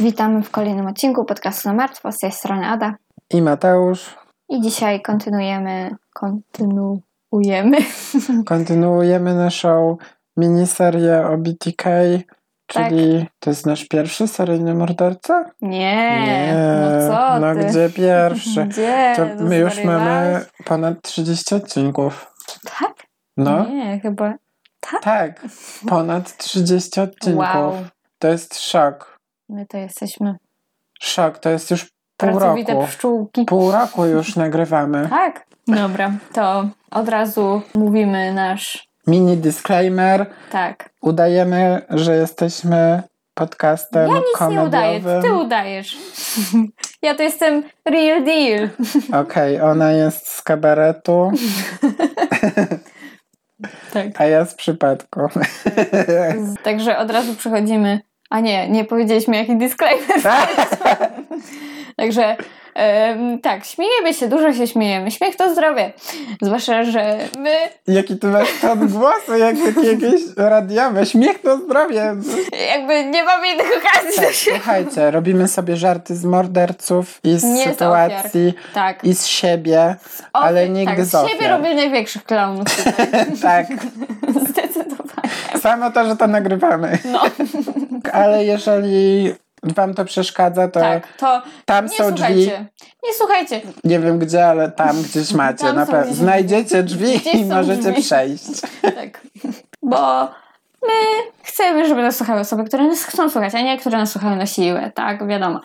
Witamy w kolejnym odcinku podcastu na martwo. Z tej strony Ada. I Mateusz. I dzisiaj kontynuujemy. Kontynuujemy. Kontynuujemy naszą miniserię o BTK. Czyli tak. to jest nasz pierwszy seryjny morderca? Nie, nie. no co No ty? gdzie pierwszy? Gdzie? To my już mamy ponad 30 odcinków. Tak? No. Nie, chyba. Tak? Tak, ponad 30 odcinków. Wow. To jest szok. My to jesteśmy Szok, to jest już pół pracowite roku. pszczółki. Pół roku już nagrywamy. Tak? Dobra, to od razu mówimy nasz. Mini disclaimer. Tak. Udajemy, że jesteśmy podcastem Ja nic komediowym. nie udaję, ty udajesz. Ja to jestem real deal. Okej, okay, ona jest z kabaretu, Tak. a ja z przypadku. Także od razu przechodzimy. A nie, nie powiedzieliśmy jaki disclaimer. Także em, tak, śmiejemy się, dużo się śmiejemy. Śmiech to zdrowie. Zwłaszcza, że my Jaki ty masz ton głosu, jak jakieś radiowe. Śmiech to zdrowie. jakby nie mamy innych okazji do siebie. Słuchajcie, robimy sobie żarty z morderców i z Nie z sytuacji Tak. i z siebie, O, ale nigdy tak, z z siebie robię największych klaunów tak. samo to, że to nagrywamy. No, Ale jeżeli wam to przeszkadza, to tak, to tam nie są drzwi. słuchajcie. Nie słuchajcie. Nie wiem gdzie, ale tam gdzieś macie. Tam na pewno. Znajdziecie drzwi i możecie drzwi. przejść. Tak. Bo my chcemy, żeby nas słuchały osoby, które nas chcą słuchać, a nie które nas słuchają na siłę, tak? Wiadomo.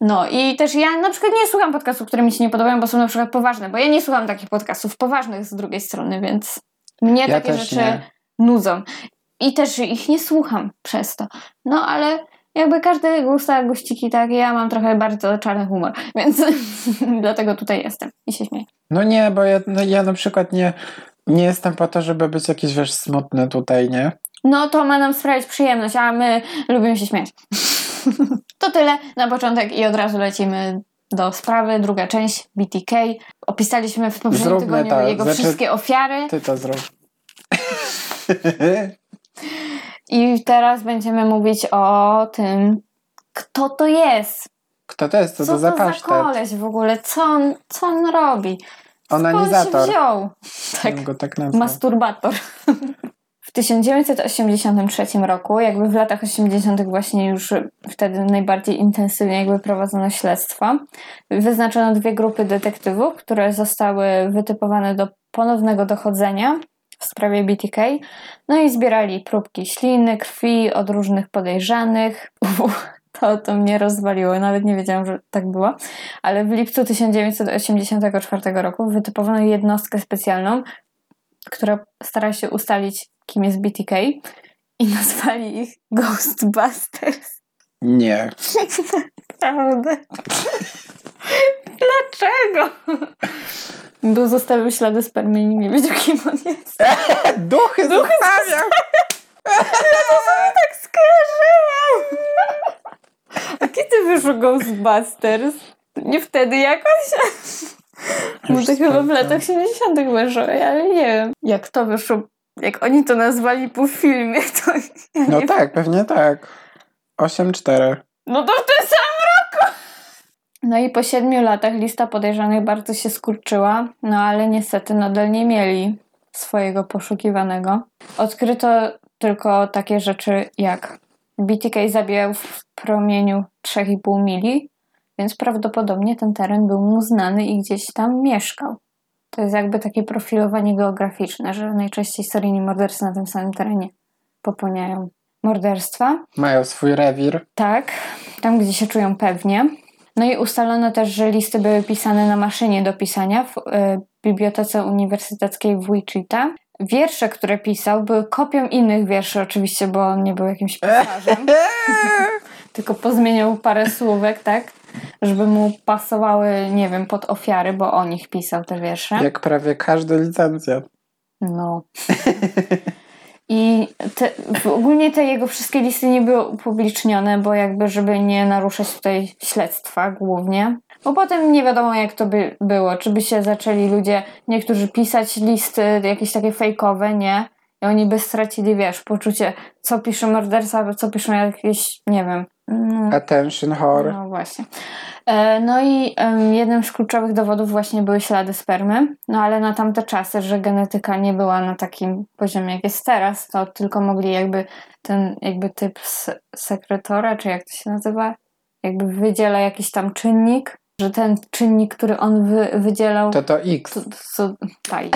No i też ja na przykład nie słucham podcastów, które mi się nie podobają, bo są na przykład poważne, bo ja nie słucham takich podcastów poważnych z drugiej strony, więc mnie Ja takie rzeczy nie. Nudzą. I też ich nie słucham przez to. No ale jakby każdy gusta guściki, tak? Ja mam trochę bardzo czarny humor, więc dlatego tutaj jestem i się śmieję. No nie, bo ja, no ja na przykład nie, nie jestem po to, żeby być jakiś wiesz smutny tutaj, nie? No to ma nam sprawić przyjemność, a my lubimy się śmiać. to tyle na początek i od razu lecimy do sprawy. Druga część BTK. Opisaliśmy w poprzednim Zróbmy tygodniu jego Znaczy- wszystkie ofiary Ty to zrób. I teraz będziemy mówić o tym, kto to jest. Kto to jest? Co, Co to za pasztet? koleś w ogóle? Co on, co on robi? Skąd się Onanizator. wziął? Tak. Go tak nazwał. Masturbator. W 1983 roku, jakby w latach 80. właśnie już wtedy najbardziej intensywnie jakby prowadzono śledztwa, wyznaczono dwie grupy detektywów, które zostały wytypowane do ponownego dochodzenia w sprawie BTK. No i zbierali próbki śliny, krwi od różnych podejrzanych. Uff, To, to mnie rozwaliło, nawet nie wiedziałam, że tak było. Ale w lipcu 1984 roku wytypowano jednostkę specjalną, która stara się ustalić, kim jest BTK i nazwali ich Ghostbusters. Nie. Naprawdę. Dlaczego? Bo zostawił ślady spermy i nie wiedział, kim on jest. Duchy, Duchy zostawiam! Tak skojarzyłam! A kiedy wyszło Ghostbusters? Nie wtedy jakoś? Bo to chyba w latach 70. wyszło, ale nie wiem. Jak to wyszło, jak oni to nazwali po filmie, to ja No tak, pewnie tak. 8-4. No to w tym samym! No i po siedmiu latach lista podejrzanych bardzo się skurczyła, no ale niestety nadal nie mieli swojego poszukiwanego. Odkryto tylko takie rzeczy jak BTK zabijał w promieniu 3,5 mili, więc prawdopodobnie ten teren był mu znany i gdzieś tam mieszkał. To jest jakby takie profilowanie geograficzne, że najczęściej seryjni mordercy na tym samym terenie popełniają morderstwa. Mają swój rewir. Tak, tam gdzie się czują pewnie. No i ustalono też, że listy były pisane na maszynie do pisania w y, Bibliotece Uniwersyteckiej w Wichita. Wiersze, które pisał, były kopią innych wierszy, oczywiście, bo on nie był jakimś pisarzem, tylko pozmieniał parę słówek, tak, żeby mu pasowały, nie wiem, pod ofiary, bo o nich pisał te wiersze. Jak prawie każdy licencjat. No. I te, ogólnie te jego wszystkie listy nie były upublicznione, bo jakby, żeby nie naruszać tutaj śledztwa głównie. Bo potem nie wiadomo, jak to by było. Czy by się zaczęli ludzie, niektórzy pisać listy jakieś takie fejkowe, nie? I oni by stracili, wiesz, poczucie, co pisze morderca, co piszą jakieś, nie wiem, Attention whore. no właśnie. E, No i jednym z kluczowych dowodów właśnie były ślady spermy, no ale na tamte czasy, że genetyka nie była na takim poziomie jak jest teraz, to tylko mogli jakby ten jakby typ se- sekretora, czy jak to się nazywa, jakby wydziela jakiś tam czynnik, że ten czynnik, który on wy, wydzielał, To to X. to, to, taj.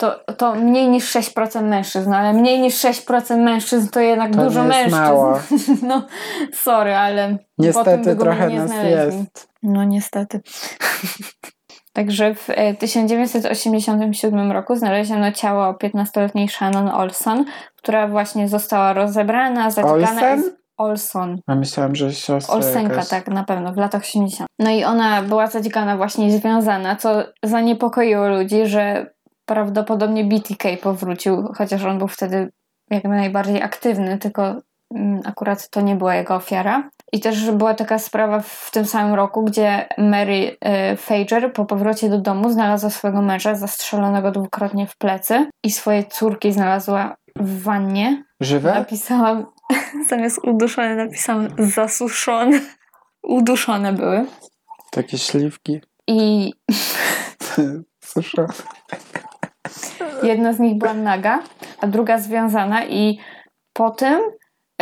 To, to mniej niż 6% mężczyzn, ale mniej niż 6% mężczyzn to jednak To dużo mężczyzn. mało. No, sorry, ale potem Niestety trochę nie nas znaleźli. jest. No niestety. Także w e, 1987 roku znaleziono ciało 15-letniej Shannon Olson, która właśnie została rozebrana, zatykana Olsen? Olson. A myślałam, że siostra Olsenka, jakaś. tak, na pewno, w latach 80. No i ona była zadzikana właśnie związana, co zaniepokoiło ludzi, że prawdopodobnie BTK powrócił, chociaż on był wtedy jak najbardziej aktywny, tylko mm, akurat to nie była jego ofiara. I też była taka sprawa w tym samym roku, gdzie Mary e, Fager po powrocie do domu znalazła swojego męża zastrzelonego dwukrotnie w plecy i swoje córki znalazła w wannie. Żywe? Napisałam, zamiast uduszone napisałam zasuszone. Uduszone były. Takie śliwki. I Słyszę. Jedna z nich była naga, a druga związana i po tym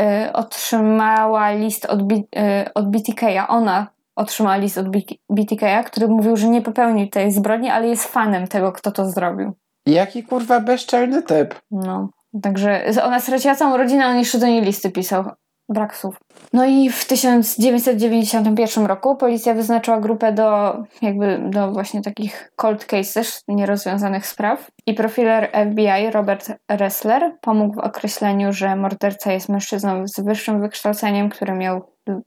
y, otrzymała list od, B, y, od BTK'a. Ona otrzymała list od B, BTK'a, który mówił, że nie popełnił tej zbrodni, ale jest fanem tego, kto to zrobił. Jaki kurwa bezczelny typ. No, także ona straciła całą rodzinę, on jeszcze do niej listy pisał. Brak słów. No i w 1991 roku policja wyznaczyła grupę do jakby do właśnie takich cold cases, nierozwiązanych spraw. I profiler FBI Robert Ressler pomógł w określeniu, że morderca jest mężczyzną z wyższym wykształceniem, który miał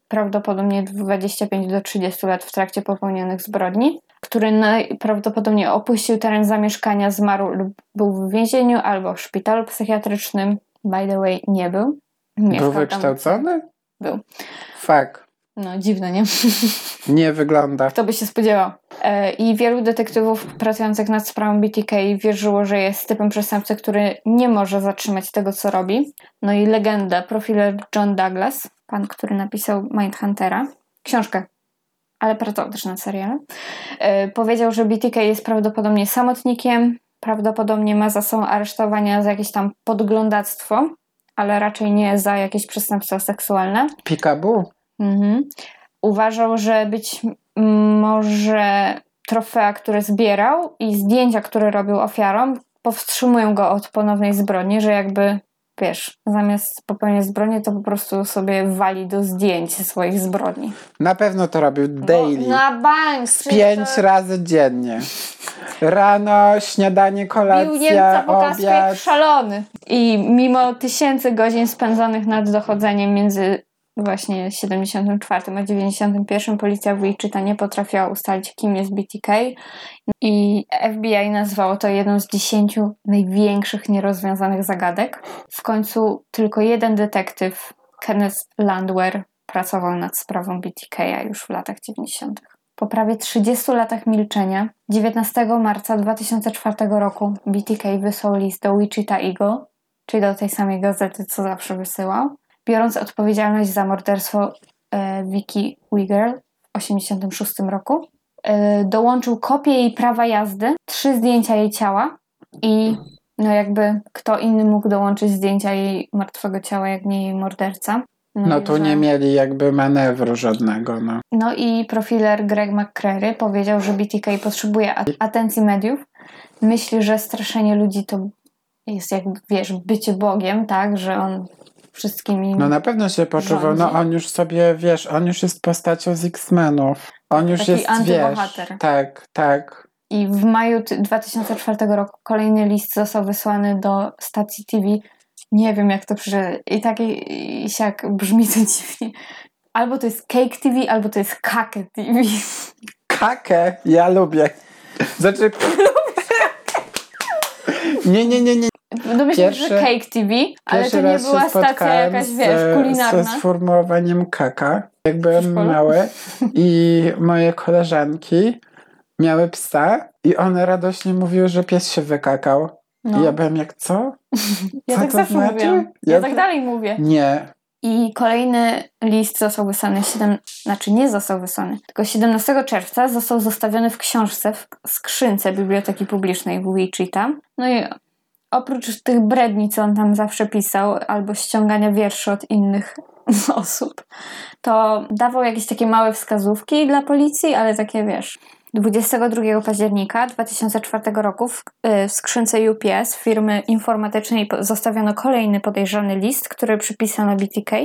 prawdopodobnie 25 do 30 lat w trakcie popełnionych zbrodni, który najprawdopodobniej opuścił teren zamieszkania, zmarł lub był w więzieniu albo w szpitalu psychiatrycznym. By the way, nie był. Mieszkał Był wykształcony? Był. Fuck. No, dziwne, nie? Nie wygląda. Kto by się spodziewał? E, I wielu detektywów pracujących nad sprawą BTK wierzyło, że jest typem przestępcy, który nie może zatrzymać tego, co robi. No i legenda, profiler John Douglas, pan, który napisał Mindhuntera, książkę, ale pracował też nad serialem, powiedział, że BTK jest prawdopodobnie samotnikiem, prawdopodobnie ma za sobą aresztowania za jakieś tam podglądactwo, ale raczej nie za jakieś przestępstwa seksualne. Pikabu? Mhm. Uważał, że być może trofea, które zbierał i zdjęcia, które robił ofiarom, powstrzymują go od ponownej zbrodni, że jakby, wiesz, zamiast popełniać zbrodnię, to po prostu sobie wali do zdjęć swoich zbrodni. Na pewno to robił daily. No, na bank! Pięć razy dziennie. Rano, śniadanie, Bił Niemca kolacja, kasku jak obiad. szalony. I mimo tysięcy godzin spędzonych nad dochodzeniem między właśnie 74 a 91 policja w Wichita nie potrafiła ustalić, kim jest BTK i FBI nazwało to jedną z dziesięciu największych nierozwiązanych zagadek. W końcu tylko jeden detektyw, Kenneth Landwehr, pracował nad sprawą BTK już w latach 90. Po prawie 30 latach milczenia, 19 marca 2004 roku BTK wysłał list do Wichita Eagle, czyli do tej samej gazety, co zawsze wysyłał, biorąc odpowiedzialność za morderstwo e, Vicky Wigger w 1986 roku. E, dołączył kopię jej prawa jazdy, trzy zdjęcia jej ciała i no jakby kto inny mógł dołączyć zdjęcia jej martwego ciała, jak nie jej morderca. No i tu że- nie mieli jakby manewru żadnego, no. no i profiler Greg McCreary powiedział, że BTK potrzebuje at- atencji mediów. Myśli, że straszenie ludzi to jest jakby, wiesz, bycie Bogiem, tak? Że on wszystkimi... No na pewno się poczuwał, no Rządzi. on już sobie, wiesz, on już jest postacią z X-Menów. On już Taki jest, wiesz, antybohater. tak, tak. I w maju ty- 2004 roku kolejny list został wysłany do stacji TV. Nie wiem, jak to przeczytać. I tak i, i siak brzmi to dziwnie. Albo to jest Cake TV, albo to jest Kake TV. Kakę, ja lubię. Znaczy... nie, nie, nie, nie. Domyślam Pierwszy- że Cake TV, ale to nie raz była stacja jakaś, z, wiesz, ze kulinarna. sformułowaniem kaka, jak byłem mały i moje koleżanki miały psa i one radośnie mówiły, że pies się wykakał. No. I ja byłem jak, co? Ja Co tak zawsze znaczy? mówiłam. Ja, Ja tak dalej mówię. Nie. I kolejny list został wysłany, 7, znaczy nie został wysłany, tylko 17 czerwca został zostawiony w książce w skrzynce Biblioteki Publicznej w Wichita. No i oprócz tych bredni, co on tam zawsze pisał, albo ściągania wierszy od innych osób, to dawał jakieś takie małe wskazówki dla policji, ale takie wiesz. 22 października 2004 roku w, y, w skrzynce UPS firmy informatycznej zostawiono kolejny podejrzany list, który przypisano BTK.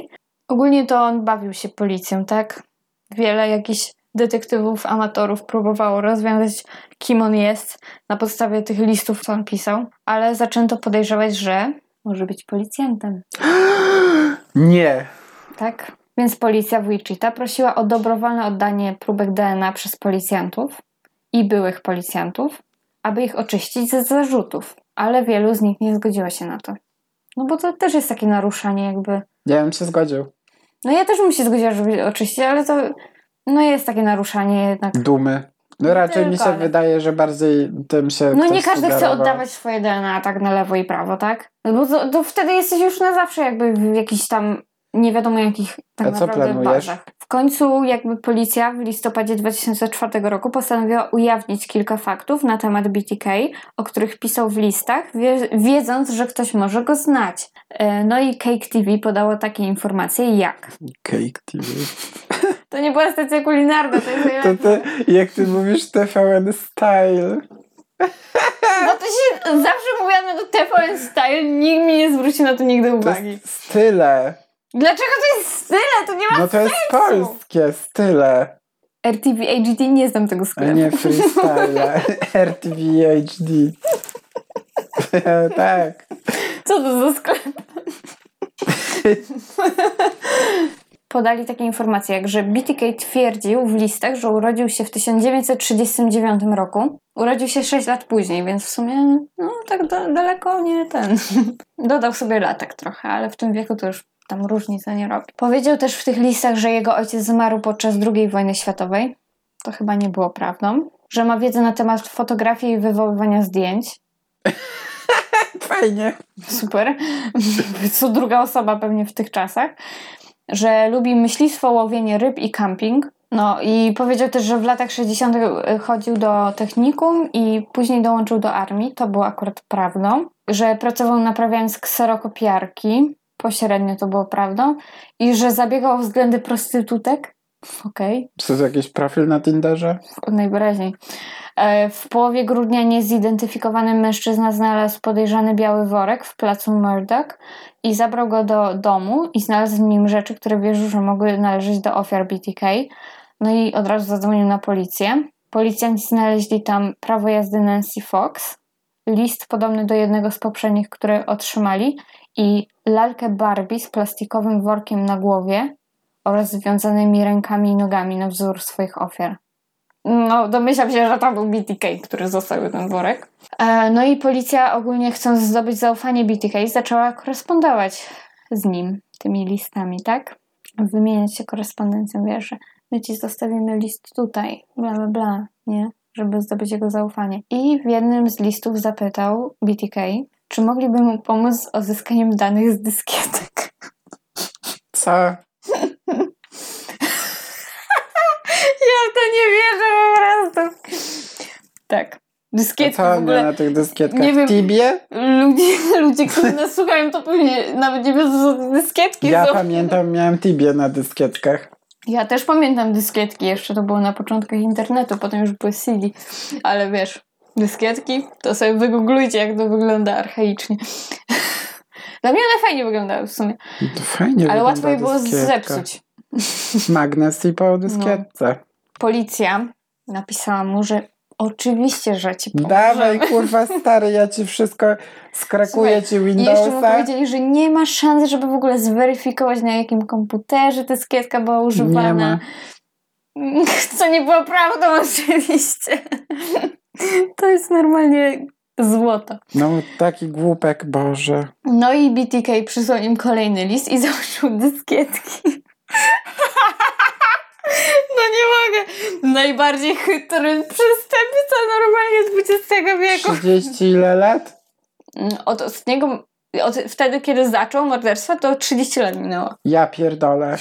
Ogólnie to on bawił się policją, tak? Wiele jakichś detektywów, amatorów próbowało rozwiązać, kim on jest na podstawie tych listów, co on pisał, ale zaczęto podejrzewać, że może być policjantem. Nie. Tak? Więc policja w Wichita prosiła o dobrowolne oddanie próbek DNA przez policjantów i byłych policjantów, aby ich oczyścić ze zarzutów, ale wielu z nich nie zgodziło się na to. No bo to też jest takie naruszanie jakby... Ja bym się zgodził. No ja też bym się zgodziła, żeby oczyścić, ale to no jest takie naruszanie jednak. Dumy. No raczej tylko, mi się ale- wydaje, że bardziej tym się No nie każdy chce sugerował. oddawać swoje DNA tak na lewo i prawo, tak? No bo to, to wtedy jesteś już na zawsze jakby w jakichś tam nie wiadomo jakich tak A co naprawdę planujesz? bazach. W końcu jakby policja w listopadzie 2004 roku postanowiła ujawnić kilka faktów na temat BTK, o których pisał w listach, wie, wiedząc, że ktoś może go znać. E, No i Cake TV podało takie informacje jak... Cake TV. To nie była stacja kulinarna, to jest To ty, jak ty mówisz TVN Style. Bo to się zawsze mówiłam do TVN Style, nikt mi nie zwrócił na to nigdy To uwagi. jest style. Dlaczego to jest style? To nie ma No to jest sensu. polskie, style. RTV HD nie znam tego A sklepu. nie freestyle. RTV HD. tak. Co to za sklep? Podali takie informacje, jak że BTK twierdził w listach, że urodził się w 1939 roku. Urodził się 6 lat później, więc w sumie no tak da- daleko nie ten. Dodał sobie latek trochę, ale w tym wieku to już tam różnica nie robi. Powiedział też w tych listach, że jego ojciec zmarł podczas II wojny światowej. To chyba nie było prawdą. Że ma wiedzę na temat fotografii i wywoływania zdjęć. Fajnie. Super. Co druga osoba pewnie w tych czasach. Że lubi myślistwo, łowienie ryb i camping. No i powiedział też, że w latach 60. chodził do technikum i później dołączył do armii. To było akurat prawdą. Że pracował naprawiając kserokopiarki. Pośrednio to było prawdą. I że zabiegał o względy prostytutek. Okej. Czy to jakiś profil na Tinderze? Najwyraźniej. E, W połowie grudnia niezidentyfikowany mężczyzna znalazł podejrzany biały worek w placu Murdoch i zabrał go do domu i znalazł w nim rzeczy, które wierzył, że mogły należeć do ofiar BTK. No i od razu zadzwonił na policję. Policjanci znaleźli tam prawo jazdy Nancy Fox, list podobny do jednego z poprzednich, które otrzymali i lalkę Barbie z plastikowym workiem na głowie oraz związanymi rękami i nogami na wzór swoich ofiar. No, domyślam się, że to był BTK, który zostawił ten worek. E, no i policja ogólnie chcąc zdobyć zaufanie BTK zaczęła korespondować z nim tymi listami, tak? Wymieniać się korespondencją, wiesz, że my ci zostawimy list tutaj, bla bla bla, nie? Żeby zdobyć jego zaufanie. I w jednym z listów zapytał BTK, czy mogliby mu pomóc z odzyskaniem danych z dyskietek. Co? Ja w to nie wierzę po prostu. Tak. A Dyskietki co w ogóle. na tych dyskietkach? nie wiem. Tibie? Ludzie, ludzie, którzy nas słuchają, to pewnie nawet nie wiedzą, co to dyskietki Ja są. pamiętam, miałem Tibie na dyskietkach. Ja też pamiętam dyskietki jeszcze, to było na początkach internetu, potem już były CD. Ale wiesz, dyskietki, to sobie wygooglujcie, jak to wygląda archaicznie. Dla mnie one fajnie wyglądały w sumie, To fajnie ale łatwo je było dyskietka. zepsuć. Magnes i po dyskietce. Policja napisała mu, że oczywiście, że ci pomożemy. Dawaj, kurwa stary, ja ci wszystko skrakuję ci I jeszcze mu Windowsa. powiedzieli, że nie ma szans, żeby w ogóle zweryfikować, na jakim komputerze dyskietka była używana. Nie ma. Co nie było prawdą oczywiście. To jest normalnie złoto. No taki głupek, Boże. No i BTK przysłał im kolejny list i założył dyskietki. No nie mogę. Najbardziej chytry przestępca normalnie XX wieku. 30 ile lat? Od ostatniego Od, wtedy, kiedy zaczął morderstwo, to 30 lat minęło. Ja pierdolę.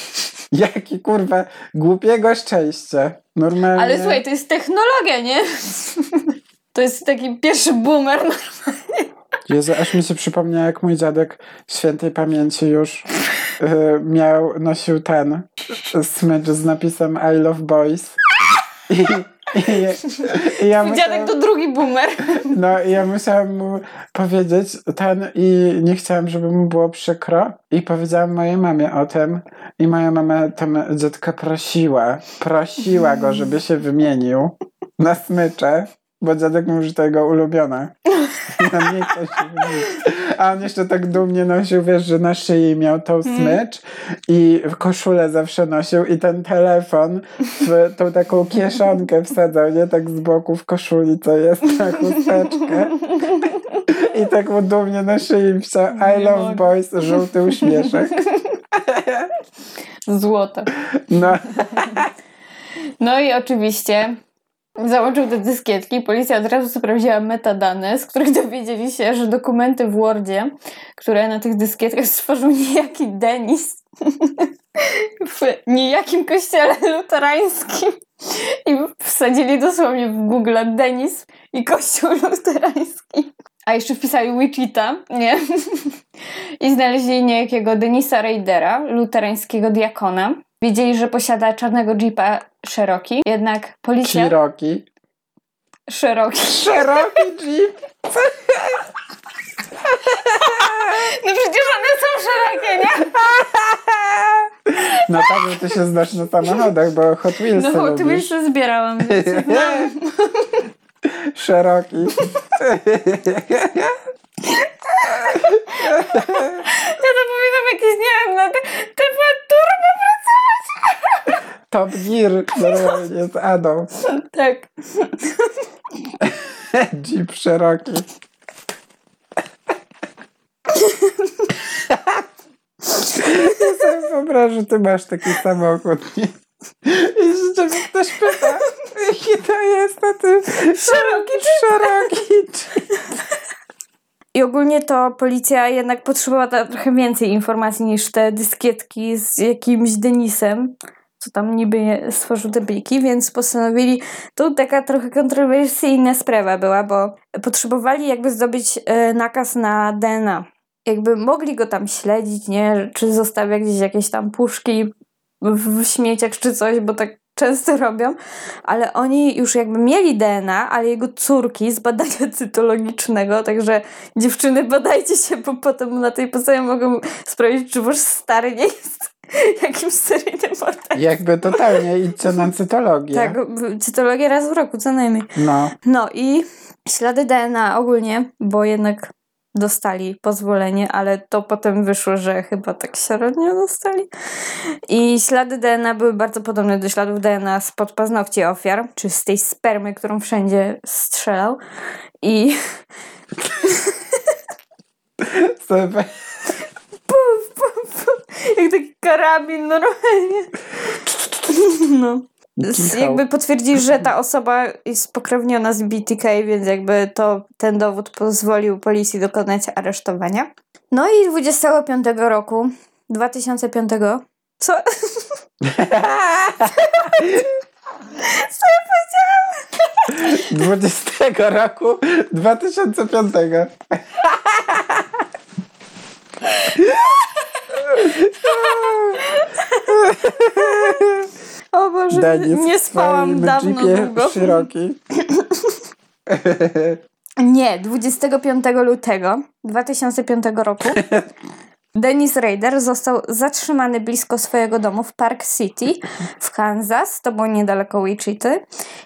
Jakie kurwa głupiego szczęście. Normalnie. Ale słuchaj, to jest technologia, nie? To jest taki pierwszy boomer. Jezu, aż mi się przypomniał, jak mój dziadek świętej pamięci już y, miał, nosił ten smycz z napisem I love boys. I, i, i ja Mój dziadek to drugi boomer. No i ja musiałam mu powiedzieć ten i nie chciałam, żeby mu było przykro i powiedziałam mojej mamie o tym i moja mama tam dziadka prosiła, prosiła go, żeby się wymienił na smycze, bo dziadek mówi, że to jego ulubione. No nie chce się. A on jeszcze tak dumnie nosił, wiesz, że na szyi miał tą smycz i w koszulę zawsze nosił i ten telefon w tą taką kieszonkę wsadzał, nie? Tak z boku w koszuli, co jest na chusteczkę. I tak mu dumnie na szyi wstał I love mogę. boys, żółty uśmieszek. Złoto. No, No i oczywiście załączył te dyskietki. Policja od razu sprawdziła metadane, z których dowiedzieli się, że dokumenty w Wordzie, które na tych dyskietkach stworzył niejaki Denis w niejakim kościele luterańskim i wsadzili dosłownie w Google Denis i kościół luterański. A jeszcze wpisali Wichita, nie? I znaleźli niejakiego Denisa Raidera, luterańskiego diakona. Wiedzieli, że posiada czarnego jeepa Cherokee, jednak policja... Cherokee. Cherokee. Cherokee Jeep. No przecież one są szerokie, nie? No tak, że ty się znasz na samochodach, bo Hot Wheelsy No, lubisz. jeszcze zbierałam. więc. Cherokee. Ja to powinnam jakieś, nie wiem, na te, te. Top Gear normalnie z Adą. Tak. Jeep Cherokee. Ja sobie wyobrażę, że ty masz taki samochód. I że ciebie ktoś pyta, jaki to jest, a ty Cherokee Jeep. I ogólnie to policja jednak potrzebowała trochę więcej informacji niż te dyskietki z jakimś Denisem, co tam niby stworzył te pliki, więc postanowili, to taka trochę kontrowersyjna sprawa była, bo potrzebowali jakby zdobyć e, nakaz na DNA. Jakby mogli go tam śledzić, nie? Czy zostawia gdzieś jakieś tam puszki w śmieciach czy coś, bo tak często robią, ale oni już jakby mieli DNA, ale jego córki z badania cytologicznego, także dziewczyny badajcie się, bo potem na tej podstawie mogą sprawdzić, czy wasz stary nie jest jakimś seryjnym mordercą. Jakby totalnie idźcie na cytologię. Tak, cytologię raz w roku, co najmniej. No. No i ślady DNA ogólnie, bo jednak dostali pozwolenie, ale to potem wyszło, że chyba tak średnio dostali. I ślady DNA były bardzo podobne do śladów DNA spod paznokci ofiar, czy z tej spermy, którą wszędzie strzelał. I Sobie jak taki karabin normalnie. No. Z, jakby potwierdzili, że ta osoba jest spokrewniona z BTK, więc jakby to ten dowód pozwolił policji dokonać aresztowania. No i 25 roku, 2005. Co? Co ja powiedziałam? 20 roku 2005. O Boże, Denis nie spałam dawno długo. Cherokee. Nie, 25 lutego 2005 roku Dennis Rader został zatrzymany blisko swojego domu w Park City w Kansas, to było niedaleko Wichity.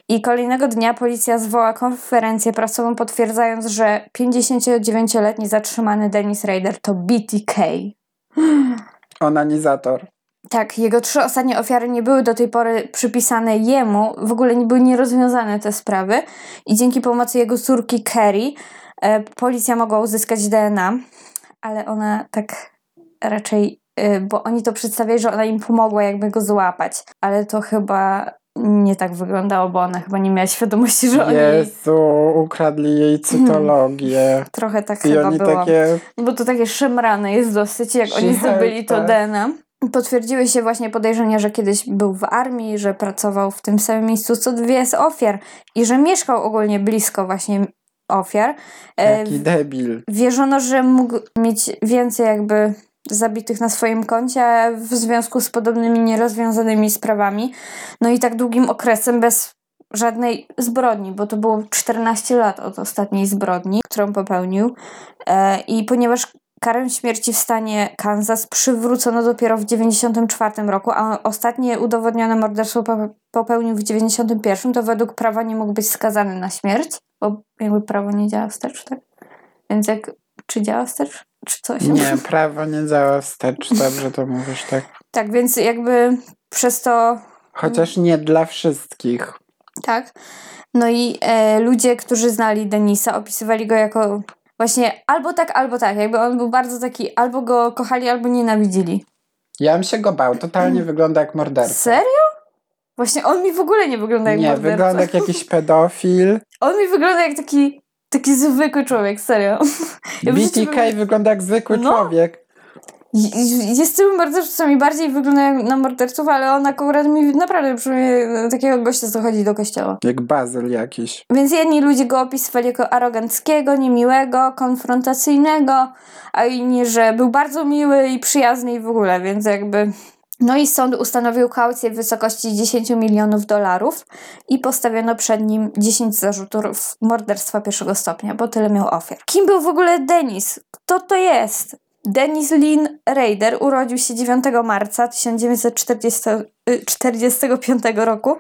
I kolejnego dnia policja zwoła konferencję prasową, potwierdzając, że 59-letni zatrzymany Dennis Rader to BTK. Onanizator. Tak, jego trzy ostatnie ofiary nie były do tej pory przypisane jemu, w ogóle nie były nierozwiązane te sprawy. I dzięki pomocy jego córki Kerry e, policja mogła uzyskać DNA, ale ona tak raczej, e, bo oni to przedstawiali, że ona im pomogła jakby go złapać, ale to chyba nie tak wyglądało, bo ona chyba nie miała świadomości, że oni Jezu, ukradli jej cytologię. trochę tak I chyba było. takie... Bo to takie szemrane jest dosyć, jak oni zdobyli to tak. DNA. Potwierdziły się właśnie podejrzenia, że kiedyś był w armii, że pracował w tym samym miejscu co dwie z ofiar i że mieszkał ogólnie blisko właśnie ofiar. E, Jaki debil. Wierzono, że mógł mieć więcej jakby zabitych na swoim koncie w związku z podobnymi nierozwiązanymi sprawami. No i tak długim okresem bez żadnej zbrodni, bo to było 14 lat od ostatniej zbrodni, którą popełnił. E, I ponieważ karę śmierci w stanie Kansas przywrócono dopiero w 94 roku, a ostatnie udowodnione morderstwo pope- popełnił w 91, to według prawa nie mógł być skazany na śmierć, bo jakby prawo nie działa wstecz, tak? Więc jak, czy działa wstecz? Czy coś? Nie, prawo nie działa wstecz. Dobrze to mówisz, tak? Tak, więc jakby przez to Chociaż nie dla wszystkich. Tak. No i e, ludzie, którzy znali Denisa, opisywali go jako właśnie albo tak, albo tak. Jakby on był bardzo taki, albo go kochali, albo nienawidzili. Ja bym się go bał. Totalnie wygląda jak morderca. Serio? Właśnie on mi w ogóle nie wygląda jak Nie, morderca. wygląda jak jakiś pedofil. On mi wygląda jak taki, taki zwykły człowiek, serio. Ja życiu BTK bym- wygląda jak zwykły No. człowiek. I- Jest tym mordercą i bardziej wygląda jak na morderców, ale on akurat mi naprawdę przypomina takiego gościa, co chodzi do kościoła. Jak bazyl jakiś. Więc jedni ludzie go opisywali jako aroganckiego, niemiłego, konfrontacyjnego, a inni, że był bardzo miły i przyjazny i w ogóle, więc jakby... No i sąd ustanowił kaucję w wysokości 10 milionów dolarów i postawiono przed nim 10 zarzutów morderstwa pierwszego stopnia, bo tyle miał ofiar. Kim był w ogóle Denis? Kto to jest? Denis Lynn Raider urodził się 9 marca 1945 roku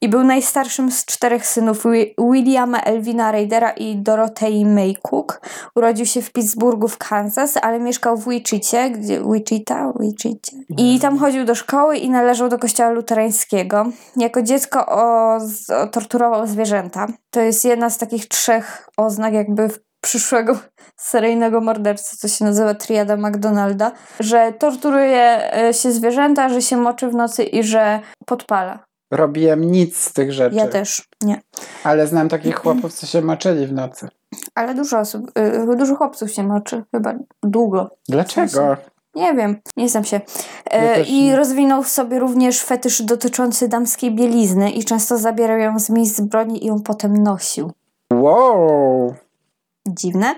i był najstarszym z czterech synów Wi- Williama Elvina Raidera i Dorotei May Cook. Urodził się w Pittsburghu w Kansas, ale mieszkał w Wichicie, gdzie Wichita, Wichicie. I tam chodził do szkoły i należał do kościoła luterańskiego. Jako dziecko o, o, torturował zwierzęta. To jest jedna z takich trzech oznak jakby przyszłego seryjnego mordercy, co się nazywa triada McDonalda, że torturuje e, się zwierzęta, że się moczy w nocy i że podpala. Robiłem nic z tych rzeczy. Ja też, nie. Ale znam takich chłopów, co się moczyli w nocy. Ale dużo osób, y, dużo chłopców się moczy, chyba długo. Dlaczego? Nie wiem, nie znam się. E, Ja I nie. rozwinął w sobie również fetysz dotyczący damskiej bielizny i często zabierał ją z miejsc zbrodni i ją potem nosił. Wow! Dziwne.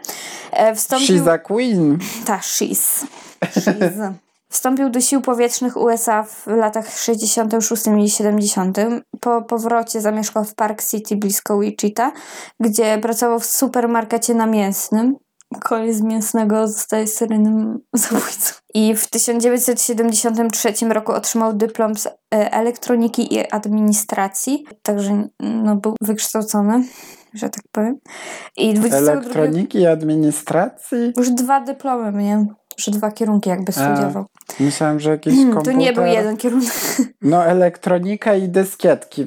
E, wstąpił... She's a queen. Ta, she's. she's. Wstąpił do sił powietrznych USA w latach 66 i 70. Po powrocie zamieszkał w Park City blisko Wichita, gdzie pracował w supermarkecie namięsnym. Koleś z mięsnego zostaje seryjnym zabójcą. I w 1973 roku otrzymał dyplom z e, elektroniki i administracji, także no, był wykształcony, że tak powiem. I 22 Elektroniki i administracji? już dwa dyplomy miał, że dwa kierunki jakby studiował. Myślałam, że jakiś Hmm, komputer. to nie był jeden kierunek, No, elektronika i dyskietki.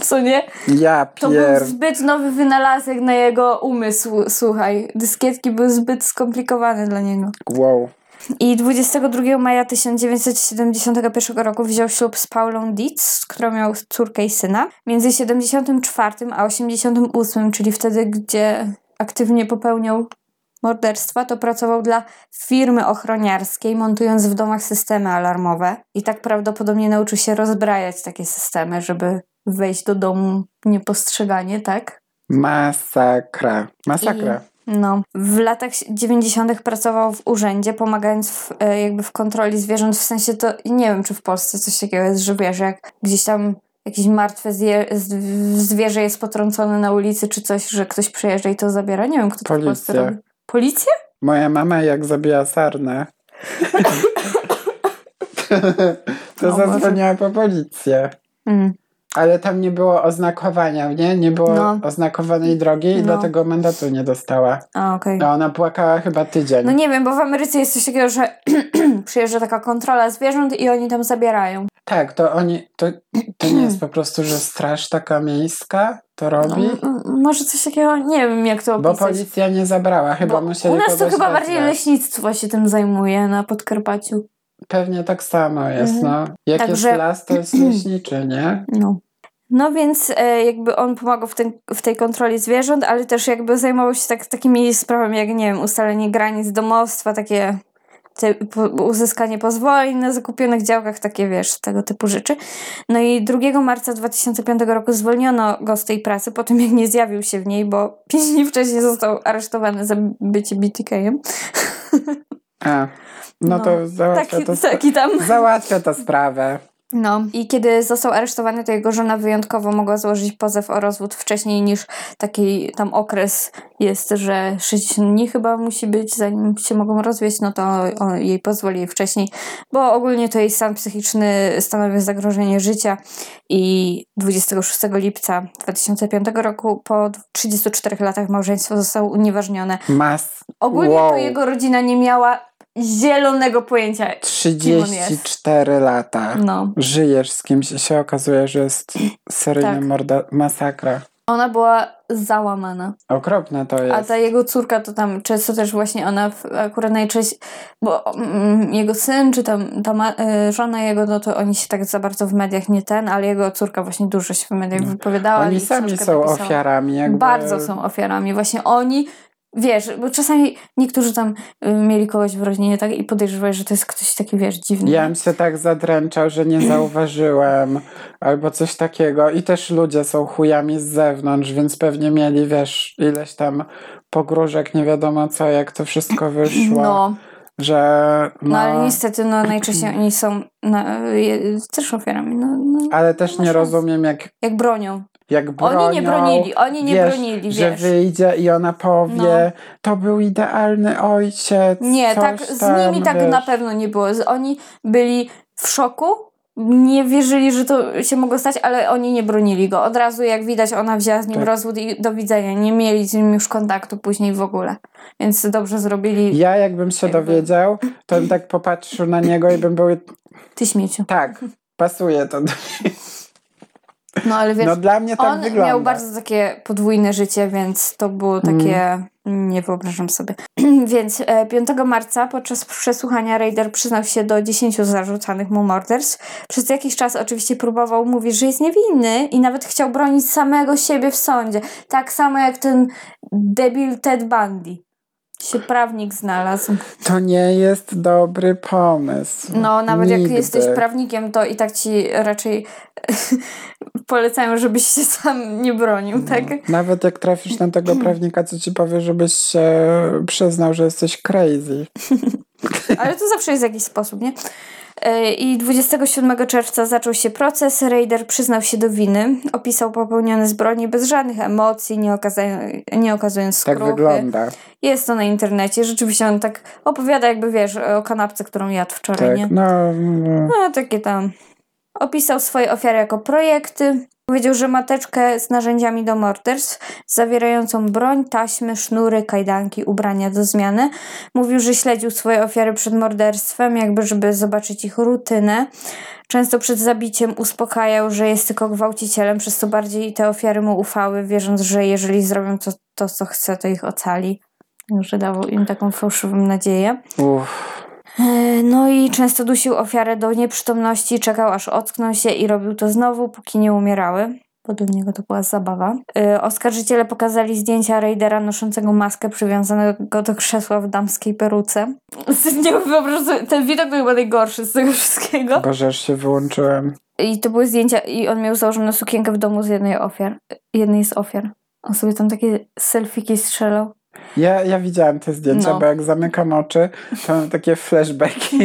co nie? Ja To był pier... zbyt nowy wynalazek na jego umysł, słuchaj. Dyskietki były zbyt skomplikowane dla niego. Wow. I 22 maja 1971 roku wziął ślub z Paulą Dietz, którą miał córkę i syna. Między 74 a 88, czyli wtedy, gdzie aktywnie popełniał morderstwa, to pracował dla firmy ochroniarskiej, montując w domach systemy alarmowe. I tak prawdopodobnie nauczył się rozbrajać takie systemy, żeby wejść do domu niepostrzeganie, tak? Masakra. Masakra. No, w latach 90. pracował w urzędzie, pomagając w, e, jakby w kontroli zwierząt. W sensie to nie wiem, czy w Polsce coś takiego jest, że wiesz, jak gdzieś tam jakieś martwe zwierzę jest potrącone na ulicy, czy coś, że ktoś przyjeżdża i to zabiera. Nie wiem, kto to w Polsce Policja. robi. Policja? Moja mama jak zabija sarnę, to O zadzwoniła po policję. Mm. Ale tam nie było oznakowania, nie? Nie było No. oznakowanej drogi i No. dlatego mandatu nie dostała. A, okej. No ona płakała chyba tydzień. No nie wiem, bo w Ameryce jest coś takiego, że przyjeżdża taka kontrola zwierząt i oni tam zabierają. Tak, to oni, to, to nie jest po prostu, że straż taka miejska to robi, No, może coś takiego, nie wiem jak to bo opisać. policja nie zabrała, chyba Bo musieli u nas to chyba bardziej leśnictwo się tym zajmuje na Podkarpaciu. Pewnie tak samo jest, Mhm. no. Jak Także- jest las, to jest leśniczy, nie? No. No więc e, jakby on pomagał w, ten, w tej kontroli zwierząt, ale też jakby zajmował się tak, takimi sprawami jak, nie wiem, ustalenie granic domostwa, takie te, po, uzyskanie pozwoleń na zakupionych działkach, takie wiesz, tego typu rzeczy. No i 2 marca 2005 roku zwolniono go z tej pracy po tym, jak nie zjawił się w niej, bo pięć dni wcześniej został aresztowany za bycie BTK-em. A, no, No, to załatwia Taki, to, taki tam. załatwia to sprawę. No i kiedy został aresztowany, to jego żona wyjątkowo mogła złożyć pozew o rozwód wcześniej niż taki tam okres jest, że 60 dni chyba musi być, zanim się mogą rozwieść, no to on, jej pozwoli wcześniej, bo ogólnie to jej stan psychiczny stanowi zagrożenie życia i 26 lipca 2005 roku po 34 latach małżeństwo zostało unieważnione. Mas Ogólnie Wow. to jego rodzina nie miała zielonego pojęcia. Kim on jest. 34 lata. No. Żyjesz z kimś i się okazuje, że jest seryjnym Tak. morda... Masakra. Ona była załamana. Okropne to jest. A ta jego córka to tam często też właśnie ona w, akurat najczęściej, bo mm, jego syn czy tam ta ma, y, żona jego, no to oni się tak za bardzo w mediach nie ten, ale jego córka właśnie dużo się w mediach wypowiadała. Oni sami są napisała. ofiarami. Jakby... Bardzo są ofiarami. Właśnie oni, wiesz, bo czasami niektórzy tam y, mieli kogoś w rodzinie tak i podejrzewali, że to jest ktoś taki, wiesz, dziwny. Ja bym się tak zadręczał, że nie zauważyłem, albo coś takiego. I też ludzie są chujami z zewnątrz, więc pewnie mieli, wiesz, ileś tam pogróżek, nie wiadomo co, jak to wszystko wyszło. No, Że. no, No, ale niestety no, najczęściej oni są na, też ofiarami. No, no, ale też nie rozumiem, jak, jak bronią. jak bronią. Oni nie bronili, oni nie wiesz, bronili, Że wiesz. wyjdzie i ona powie, No. to był idealny ojciec. Nie, tak, z tam, nimi tak wiesz. na pewno nie było. Oni byli w szoku, nie wierzyli, że to się mogło stać, ale oni nie bronili go. Od razu, jak widać, ona wzięła z nim Tak. rozwód i do widzenia. Nie mieli z nim już kontaktu później w ogóle. Więc dobrze zrobili Ja jakbym się Jakby- dowiedział, to bym tak popatrzył na niego i bym był ty śmieciu. tak, pasuje to. do- No ale wiesz, No dla mnie tak on wygląda. miał bardzo takie podwójne życie, więc to było takie... Nie wyobrażam sobie. Więc e, 5 marca podczas przesłuchania Raider przyznał się do 10 zarzucanych mu morderstw. Przez jakiś czas oczywiście próbował mówić, że jest niewinny i nawet chciał bronić samego siebie w sądzie. Tak samo jak ten debil Ted Bundy. Się prawnik znalazł. To nie jest dobry pomysł. No, nawet jak Nigdy. jesteś prawnikiem, to i tak ci raczej polecają, żebyś się sam nie bronił, tak? Nawet jak trafisz na tego prawnika, co ci powie, żebyś się przyznał, że jesteś crazy. Ale to zawsze jest jakiś sposób, nie? I 27 czerwca zaczął się proces. Raider przyznał się do winy. Opisał popełnione zbrodnie bez żadnych emocji, nie, okazują, nie okazując Tak skruchy. wygląda. Jest to na internecie. Rzeczywiście on tak opowiada, jakby wiesz, o kanapce, którą jadł wczoraj, Tak, nie? no, no. No, takie tam. Opisał swoje ofiary jako projekty. Powiedział, że mateczkę z narzędziami do morderstw, zawierającą broń, taśmy, sznury, kajdanki, ubrania do zmiany. Mówił, że śledził swoje ofiary przed morderstwem, jakby żeby zobaczyć ich rutynę. Często przed zabiciem uspokajał, że jest tylko gwałcicielem, przez co bardziej te ofiary mu ufały, wierząc, że jeżeli zrobią to, to co chce, to ich ocali. Że dawał im taką fałszywą nadzieję. Uff. E, No i często dusił ofiarę do nieprzytomności, czekał aż ockną się i robił to znowu, póki nie umierały. Dla niego to była zabawa. E, Oskarżyciele pokazali zdjęcia Raidera noszącego maskę przywiązanego do krzesła w damskiej peruce. Nie wyobrażam sobie, ten widok był chyba najgorszy z tego wszystkiego. Boże, już się wyłączyłem. I to były zdjęcia i on miał założoną sukienkę w domu z jednej ofiar. Jednej z ofiar. On sobie tam takie selfiki strzelał. Ja, ja widziałam te zdjęcia, No. bo jak zamykam oczy, to mam takie flashbacki.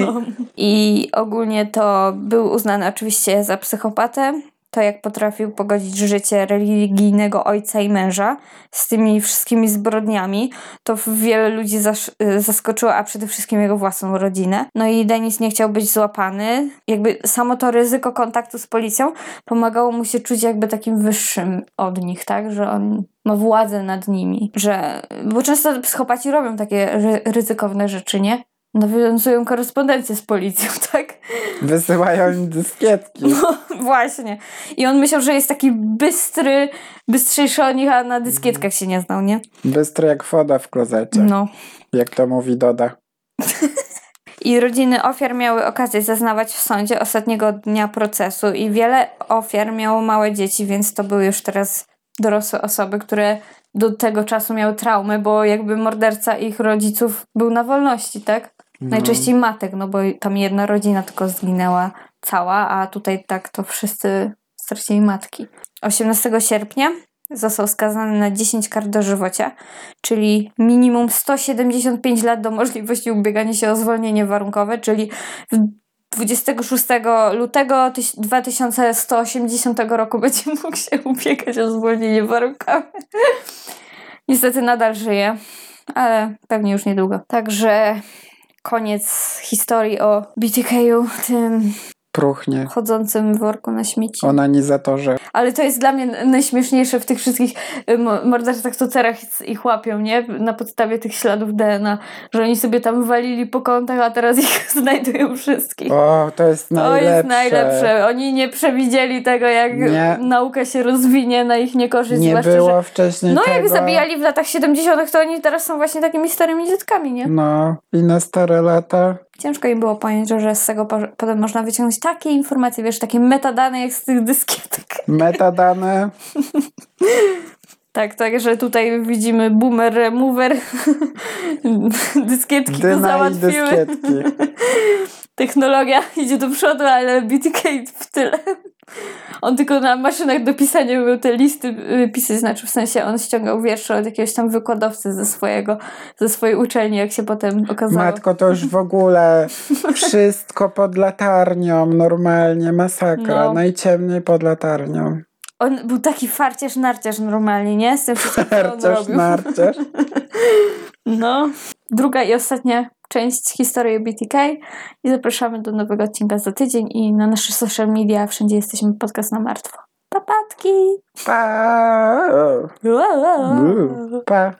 I ogólnie to był uznany oczywiście za psychopatę. To jak potrafił pogodzić życie religijnego ojca i męża z tymi wszystkimi zbrodniami, to wiele ludzi y, zaskoczyło, a przede wszystkim jego własną rodzinę. No i Denis nie chciał być złapany. Jakby samo to ryzyko kontaktu z policją pomagało mu się czuć jakby takim wyższym od nich, tak? Że on ma władzę nad nimi. Że, bo często psychopaci robią takie ry- ryzykowne rzeczy, nie? Nawiązują korespondencję z policją, tak? Wysyłają im dyskietki. No właśnie. I on myślał, że jest taki bystry, bystrzejszy od nich, a na dyskietkach się nie znał, nie? Bystry jak woda w klozecie. No. Jak to mówi Doda. I rodziny ofiar miały okazję zeznawać w sądzie ostatniego dnia procesu i wiele ofiar miało małe dzieci, więc to były już teraz dorosłe osoby, które do tego czasu miały traumy, bo jakby morderca ich rodziców był na wolności, tak? Najczęściej matek, no bo tam jedna rodzina tylko zginęła cała, a tutaj tak to wszyscy stracili matki. 18 sierpnia został skazany na 10 kar dożywocia, czyli minimum 175 lat do możliwości ubiegania się o zwolnienie warunkowe, czyli 26 lutego 2180 roku będzie mógł się ubiegać o zwolnienie warunkowe. Niestety nadal żyje, ale pewnie już niedługo. Także koniec historii o BTK-u, tym Pruchnie. chodzącym worku na śmieci. O nanizatorze. Ale to jest dla mnie najśmieszniejsze w tych wszystkich y, mo- morderczych co teraz ich łapią, nie? Na podstawie tych śladów DNA, że oni sobie tam walili po kątach, a teraz ich znajdują wszystkich. O, to jest To najlepsze. jest najlepsze. Oni nie przewidzieli tego, jak Nie. nauka się rozwinie na ich niekorzyść. Nie zwłaszcza, było że... wcześniej No tego. jak zabijali w latach 70., to oni teraz są właśnie takimi starymi dzieckami, nie? No, i na stare lata. Ciężko im było pojąć, że z tego po- potem można wyciągnąć takie informacje, wiesz, takie metadane jak z tych dyskietek. Metadane. Tak, także tutaj widzimy boomer, remover, dyskietki to Dyna i załatwiły. dyskietki. Technologia idzie do przodu, ale BTK w tyle. On tylko na maszynach do pisania był te listy y, pisać, znaczy w sensie on ściągał wiersze od jakiegoś tam wykładowcy ze swojego, ze swojej uczelni, jak się potem okazało. Matko, to już w ogóle wszystko pod latarnią, normalnie, masakra. No. Najciemniej pod latarnią. On był taki farciarz, narciarz normalnie, nie? Z tym wszystkim, co on robił. narciarz. No. Druga i ostatnia część historii BTK i zapraszamy do nowego odcinka za tydzień i na nasze social media wszędzie jesteśmy podcast na martwo. Papatki! Pa. Pa.